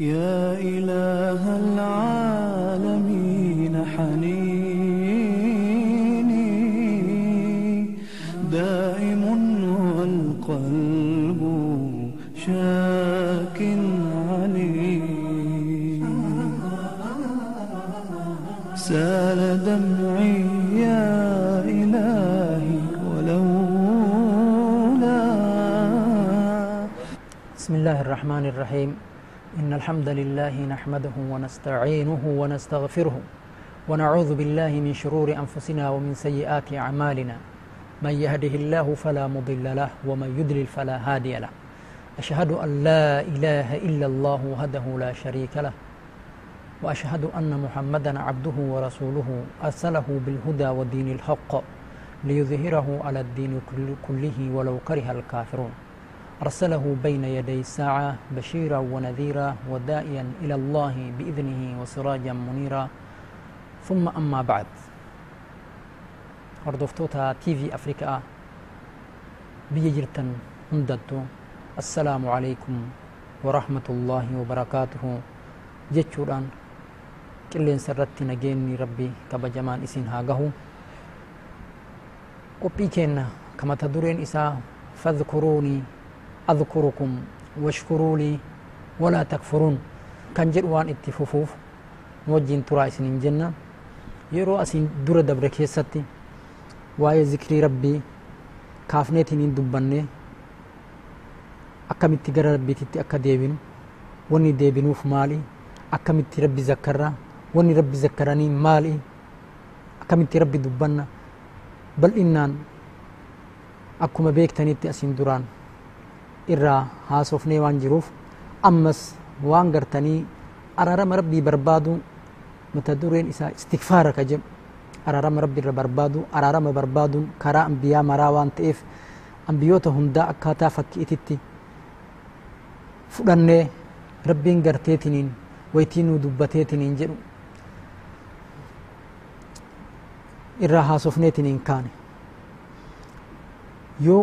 يا إله العالمين حنيني. دائم والقلب شاك عليم سال دمعي يا إلهي ولولا. بسم الله الرحمن الرحيم. إن الحمد لله نحمده ونستعينه ونستغفره ونعوذ بالله من شرور أنفسنا ومن سيئات أعمالنا. من يهده الله فلا مضل له ومن يضلل فلا هادي له. أشهد أن لا إله إلا الله وحده لا شريك له. وأشهد أن محمدا عبده ورسوله أرسله بالهدى ودين الحق ليظهره على الدين كل- كله ولو كره الكافرون. أرسله بين يدي الساعة بشيرا ونذيرا ودائيا إلى الله بإذنه وسراجا منيرا. ثم أما بعد. هردفتوتا تي في أفريكا. بيجرتا هندتو. السلام عليكم ورحمة الله وبركاته. qilleensa irratti nageenyi rabbi kabajamaan isin haa gahu qophii keenna ka mata dureen أذكركم واشكروا لي ولا تكفرون. كان جد وان اتفوفوف وجين ترى إسنين جنة يرو أسين دور دبر كيستي. واي ذكري ربي. كافنيتين دبني akkamitti gara rabbiititti akka deebinu wanni deebinuuf maali akkamitti rabbi zakkarra wanni rabbi zakkaranii maali akkamitti rabbi dubbanna bal'innaan akkuma beektanitti asiin duraan irraa haasofnee waan jiruuf ammas waan gartanii araarama rabbii barbaadu mata dureen isaa istikfaara ka jedhu araarama rabbi irra barbaadu araarama barbaaduun karaa ambiyaa maraa waan ta'eef ambiyoota hundaa akkaataa fakkiititti fudhannee rabbiin garteetiniin waytii nuu dubbateetiniin jedhu irraa haasofneetiniin kaane yoo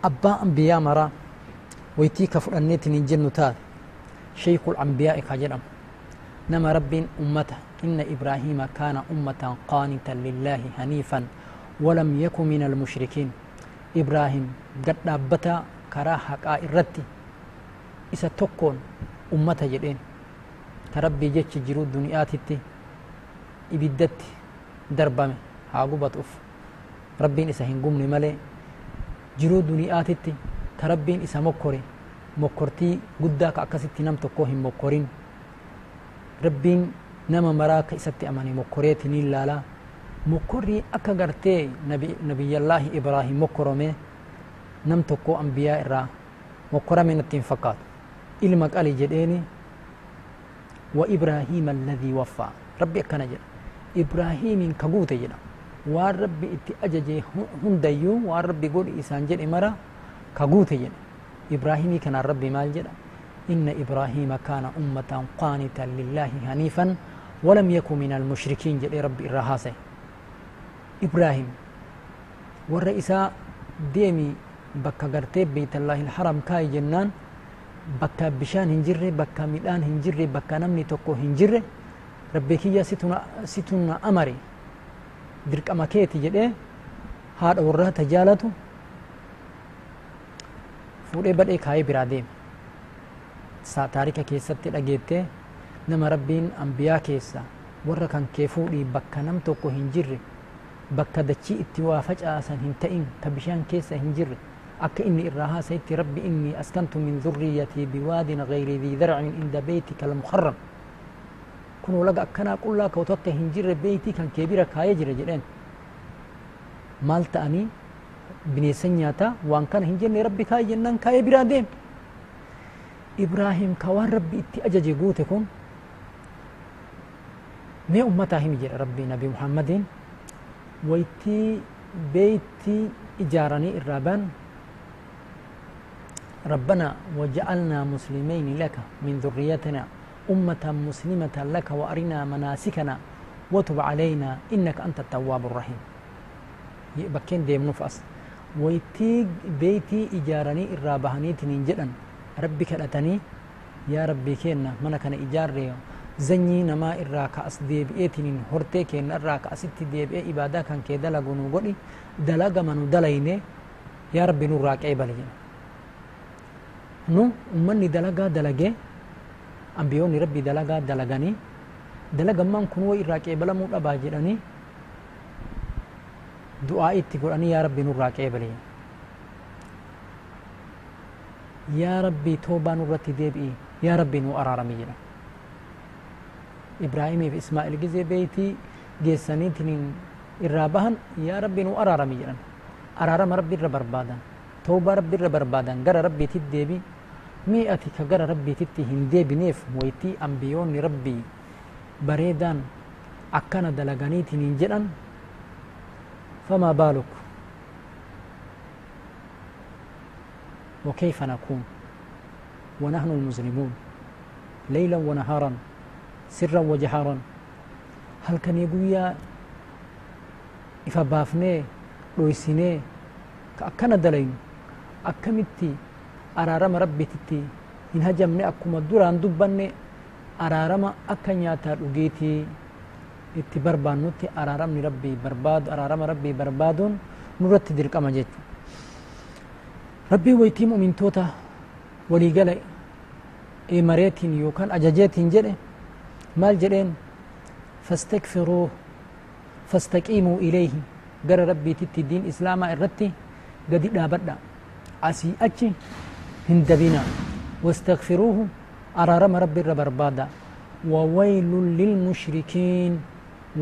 أبا أنبياء مرا ويتي كفرانيت نجن نتار شيخ الأنبياء كجرم نما رب أمته. إن إبراهيم كان أمة قانتا لله هنيفا ولم يكن من المشركين. إبراهيم قد نبتا كراها كائرتي. إسا تكون أمته جرين تربي جيش جرود دنياتي. إبدت دربامي. عقوبة أف ربين إسا هنقوم نمالي. Jiruu duniyaatitti ka rabbiin isa mokkore mokkortii guddaa ka akkasitti nam tokkoo hin mokkorin rabbiin nama maraa ka isatti amane mokkoreetiniin laalaa mokkorrii akka gartee nabi- nabiyyallaahi ibraahim mokkorome nam tokkoo ambiyaa irraa mokkorame natti hin fakkaatu ilma qali jedheeni wa ibraahiima alladii waffaa rabbi akkana jedha ibraahiimiin ka waan rabbi itti ajaje hu- hundayyuu waan rabbi godhi isaan jedhe mara ka guute jedha ibraahimii kanaan rabbi maal jedha inna ibraahiima kaana ummatan qaanitan lillaahi haniifan walam yaku min almushrikiin jedhee rabbi irraa haasaye ibraahim warra isaa deemi bakka gartee beeytallaahi ilharam kaayi jennaan bakka bishaan hin jirre bakka midhaan hin jirre bakka namni tokko hin jirre rabbi kiyya situna amare dirqama keeti jedhee haadha warraa ta jaalatu fuudhee badhee kaayee biraa deeme Sa- taarika keessatti dhageettee nama rabbiin ambiyaa keessa warra kan kee fuudhii bakka nam tokko hin jirre bakka dachii itti waa facaasan hin ta'in ka bishaan keessa hin jirre akka inni irraa haasayitti rabbi inni askantu min dhurriyyatii biwaadin gayri dhii darcin inda beytika almuharram كن ولا كنا كل لا كوتوك هنجر بيتي كان كبيرة كاية جرا جلنا مال تاني بنيسن ياتا وان كان هنجر نرب كاية جنن كاية برا ديم إبراهيم كوار ربي إتي أجج جوت كن ما أمتا هم جرا ربي نبي محمد ويتي بيتي إجارني الرابان ربنا وجعلنا مسلمين لك من ذريتنا. أمة مسلمة لك وأرنا مناسكنا وتب علينا إنك أنت التواب الرحيم بكين ديم نفس ويتي بيتي إجارني إرابهني تنين جدا ربي rabbii keenna mana kana ijaarre zanyii namaa irraa ka as deebi'eetiniin hortee keenna irraa ka asitti deebi'ee ibaadaa kan kee dalagu nu godhi dalagama nu dalayne yaa rabbi nurraa qeebali jedha nu ummanni dalagaa dalagee أنبيوني ربي دلقا دلقاني دلقا من كنوا إراك إبلا مولا باجراني دعائي تقراني يا ربي نراك إبلي يا ربي توبة نرات ديبئي يا ربي نوأرى رميجنا إبراهيم في إسماعيل جزي بيتي جيساني تنين إرابهن يا ربي نوأرى رميجنا أرارم ربي ربر بادن توبة ربي ربر بادن قرى ربي تديبي mii ati ka gara rabbiititti hin deebineef waytii ambiyoonni rabbii bareedaan akkana dalaganiitiin hin jedhan famaa baaluk وكيف نكون ونحن المسلمون ليلا ونهارا سرا وجهارا هل كان يقويا إفبافني رويسيني كأكنا دلين أكمتي araarama rabbiititti hin hajamne akkuma duraan dubbanne araarama akka nyaataa dhugeeti. Itti barbaannutti araaramni rabbii barbaadu araarama rabbii barbaaduun nurratti dirqama jechu rabbii waytii mu'mintoota waliigala mareetiin yookaan ajajeetiin jedhe maal jedheen? Fastakfiruu fastaqiimuu ilayhi. Gara rabbiititti diin islaamaa irratti gadi dhaabadha. Asii achi هندبنا. واستغفروه. أررم رب الربربادا وويل للمشركين.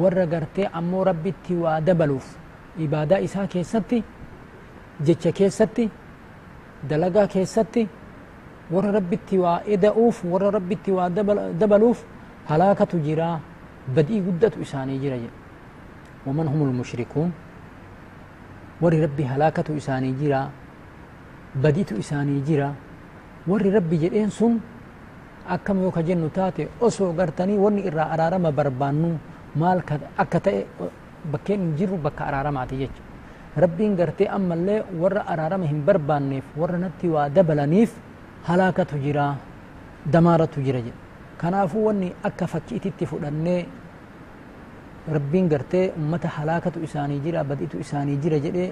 ورغرتي أمو رب تيوا دبلوف إبادة إسا كيستي. جتش كيستي. دلقا كيستي. ور رب تيوا إدعوف ور رب تيوا دبلوف. هلاكة جرا. بدي قدة إساني جرا ومن هم المشركون؟ ور رب هلاكة إساني جرا. Halaakatu isaanii jira. Warri rabbi jedheen sun akkam yoo ka jennu taate osoo gartanii wanni irraa araarama barbaannu maal akka ta'e bakkeen hin jirru bakka araaramaati jecha. Rabbiin gartee ammallee warra araarama hin barbaanneef warra natti waa dabalaniif halaakatu jira damaaratu jira jedhe kanaafuu wanni akka fakkiititti fudhannee rabbiin gartee ummata halaakatu isaanii jira badiitu isaanii jira jedhee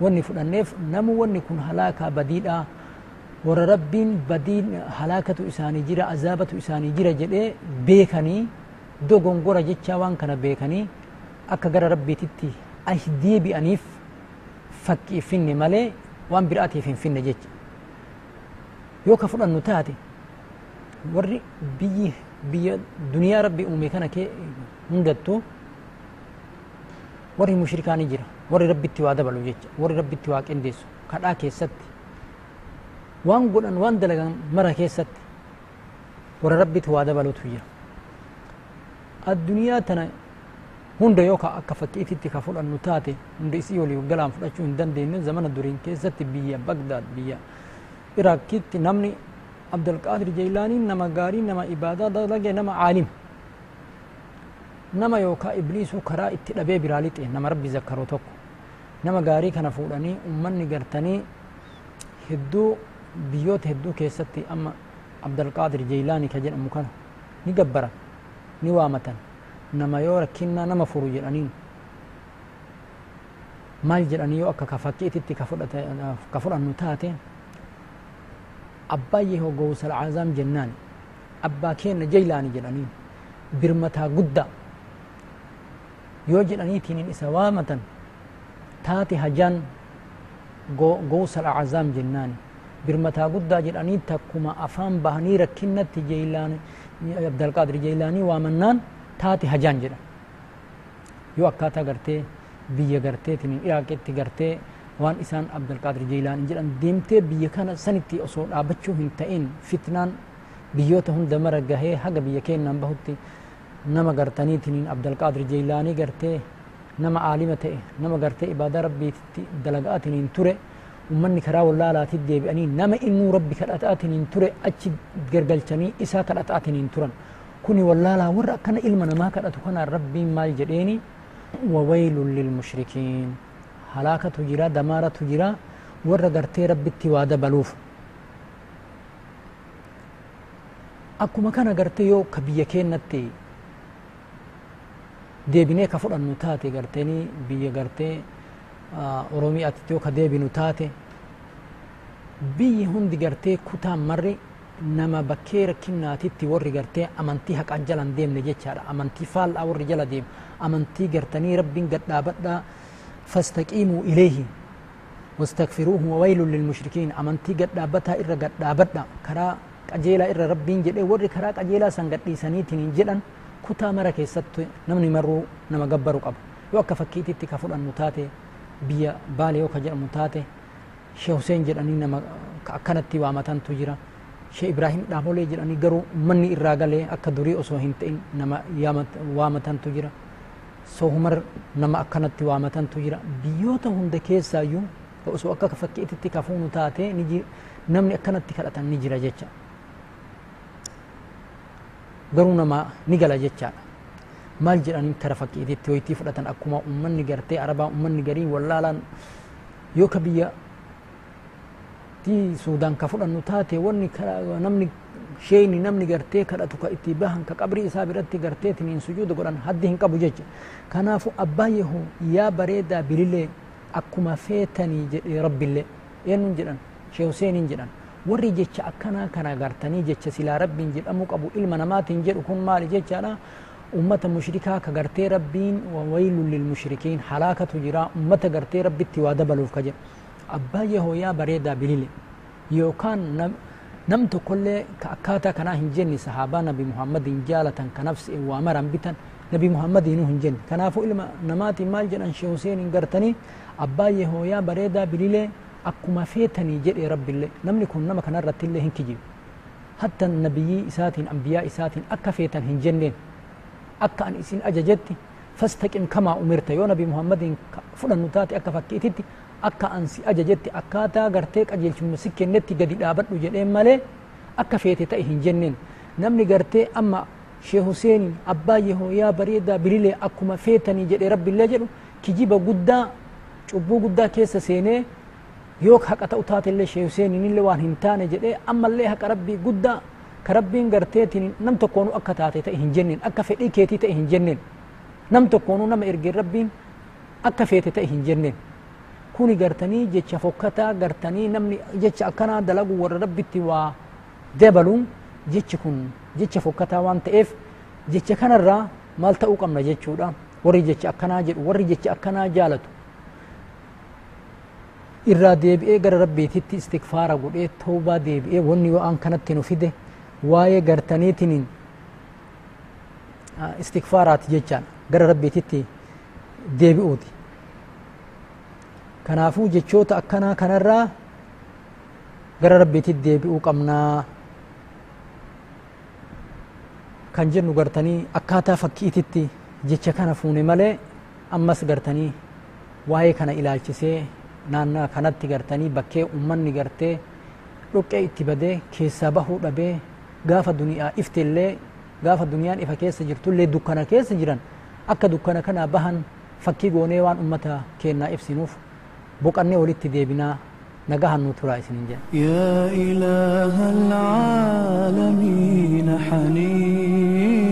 wanni fudhanneef namu wanni kun halaakaa badiidha. Warra rabbiin badiin halaakatu isaanii jira azaabatu isaanii jira jedhee beekanii dogongora jechaa waan kana beekanii akka gara rabbiititti ahi deebi'aniif fakkii finne malee waan biraatiif hin finne jecha. Yoo ka fudhannu taate warri biyyi biyya duniyaa rabbi uume kana kee hundattu warri mushrikaanii jira warri rabbitti waa dabalu jecha warri rabbitti waa qindeessu kadhaa keessatti waan godhan waan dalagan mara keessatti warra rabbitti waa dabalutu jira addunyaa tana hunda yoo ka akka fakkiititti ka fudhannu taate hunda isii walii galaan fudhachuu hin dandeenye zamana duriin keessatti biyya bagdaad biyya iraakitti namni abdulqaadir jeylaaniin nama gaarii nama ibaadaa dalage nama caalim nama yookaa ibliisuu karaa itti dhabee biraa lixe nama rabbi zakkaru tokko nama gaarii kana fuudhanii ummanni gartanii hedduu biyyoota hedduu keessatti amma abdulqaadir jeylaanii ka jedhamu kana ni gabbaran ni waamatan nama yoo rakkinnaa nama furu jedhaniin maal jedhanii yoo akka kafakkiititti ka fudhannu taate abbaa yehoo gowsal cazaam jennaan abbaa keenna jeylaani jedhaniin birmataa guddaa yoo jedhaniitiin isa waamatan taate hajaan gowsal cazaam jennaani birmataa guddaa jedhanii takkuma afaan bahanii rakkinnatti jeylaani abdalqaadir jeylaanii waamannaan taate hajaan jedha yoo akkaataa gartee biyya garteetiin iraaqitti gartee waan isaan abdulqaadir jeylaanii jedhan deemtee biyya kana sanitti osoo dhaabachuu hin ta'in fitnaan biyyoota hunda mara gahee haga biyya keennan bahutti nama gartaniitiin abdulqaadir jeylaanii gartee nama aalima ta'e nama gartee ibaadaa rabbiitti dalaga'atiniin ture ummanni karaa wallaalaatti deebi'anii nama innuu rabbi kadhata'atiniin ture achi gargalchanii isaa kadhata'atiniin turan kuni wallaalaa warra akkana ilma namaa kadhatu kanaan rabbiin maal jedheeni wawaylun lilmushrikiin halaakatu jira damaaratu jira warra gartee rabbitti waa dabaluuf akkuma kana gartee yoo ka biyya keennatti deebinee ka fudhannu taate garteenii biyya gartee oromiyaatti yoo ka deebinu taate biyyi hundi gartee kutaan marri nama bakkee rakkinnaatitti warri gartee amantii haqaan jalan deemne jechaadha amantii faallaa warri jala deemu amantii gartanii rabbiin gadhaabadhaa fastaqiimuu ileehi واستغفروه وويل للمشركين أمنتي قد دابتا إرى قد دابتا كرا قجيلا إرى ربين جد وري كرا قجيلا سن قد سنيتين جدن كتا مرا كيست نمني مرو نما قبرو قب يوكا فكيتي تكفر المتاتي بيا بالي يوكا جل متاتي شيخ حسين جدني نما أكنتي وامتان تجرا شيخ إبراهيم دابولي جدني قرو مني إرى قالي أكا دوري أسو هنتين نما يامت وامتان تجرا sohumar nama akkanatti waamatantu jira. Biyyoota hunda keessaayyuu osoo akka fakkiititti kafuunu taate namni akkanatti kadhatan ni jira jecha. Garuu nama ni gala jechaadha maal jedhanii kara fakkiititti hoytii fudhatan akkuma ummanni gartee arabaa ummanni garii wallaalaan yoo ka biyya suudaan ka fudhannu taate wanni namni sheeyni namni gartee kadhatu ka itti bahan ka qabrii isaa biratti gartee tiniin sujuuda godhan haddi hin qabu jecha kanaafu abbaa yehoo yaa bareedaa bililee akkuma feetanii jedhe rabbillee eenyuun jedhan shee huseeniin jedhan warri jecha akkanaa kana gartanii jecha silaa rabbiin jedhamuu qabu ilma namaatiin jedhu kun maali jechaadha ummata mushrikaa ka gartee rabbiin wawaylun lilmushrikiin halaakatu jira ummata gartee rabbitti waa dabaluuf ka jedhu abbaa yehoo yaa bareedaa bilile yookaan nam tokkollee ka akkaataa kanaa hin jenni sahaabaa nabi muhammadin jaalatan ka nafsi waa maran bitan nabi muhammadinuu hin jenni kanaafuu ilma namaatiin maal jedhan shee huseeniin gartanii abbaayyee hooyaa bareedaa bililee akkuma feetanii jedhe rabbillee namni kun nama kanarratti illee hin kijibu hatta nabiyyii isaatiin ambiyaa isaatiin akka feetan hin jenneen akka an isin ajajetti fastaqim kamaa umirta yoo nabi muhammadiin fudhannu taate akka fakkiititti akka an si ajajetti akkaataa gartee qajeelchuma si kennetti gadi dhaabadhu jedheen malee akka feete ta'e hin jenneen namni gartee amma shee huseeniin abbaayyee hooyaa bareedaa bililee akkuma feetanii jedhe rabbillee jedhu kijiba guddaa cubbuu guddaa keessa seenee haqa ta'u taatellee shee Huseeninillee waan hin taane jedhee ammallee haqa rabbii guddaa ka rabbiin garteetiin nam tokkoonuu akka taate ta'e hin jenneen akka fedhii keetii ta'e hin jenneen nam tokkoonuu nama ergeen rabbiin akka feete ta'e hin jenneen kuni gartanii jecha fokkataa gartanii namni jecha akkanaa dalagu warra rabbitti waa dabaluun jechi kun jecha fokkataa waan ta'eef jecha kanarraa maal ta'uu qabna jechuudha warri jecha akkanaa jedhu warri jecha akkanaa jaalatu irraa deebi'ee gara rabbiititti istikfaara godhee toobaa deebi'ee wanni yoo an kanatti nu fide waa'ee gartaniitiniin istikfaaraati jechaan gara rabbiititti deebi'uuti kanaafuu jechoota akkanaa kanarraa gara rabbiititti deebi'uu qabnaa kan jennu gartanii akkaataa fakkiititti jecha kana fuune malee ammas gartanii waa'ee kana ilaalchisee naannaa kanatti gartanii bakkee ummanni gartee dhoqqee itti badee keessaa bahuu dhabee gaafa duniyaa iftillee gaafa duniyaan ifa keessa jirtullee dukkana keessa jiran akka dukkana kanaa bahan fakkii goonee waan ummata keennaa ibsinuuf boqannee walitti deebinaa isinin jedha يا إله العالمين حنين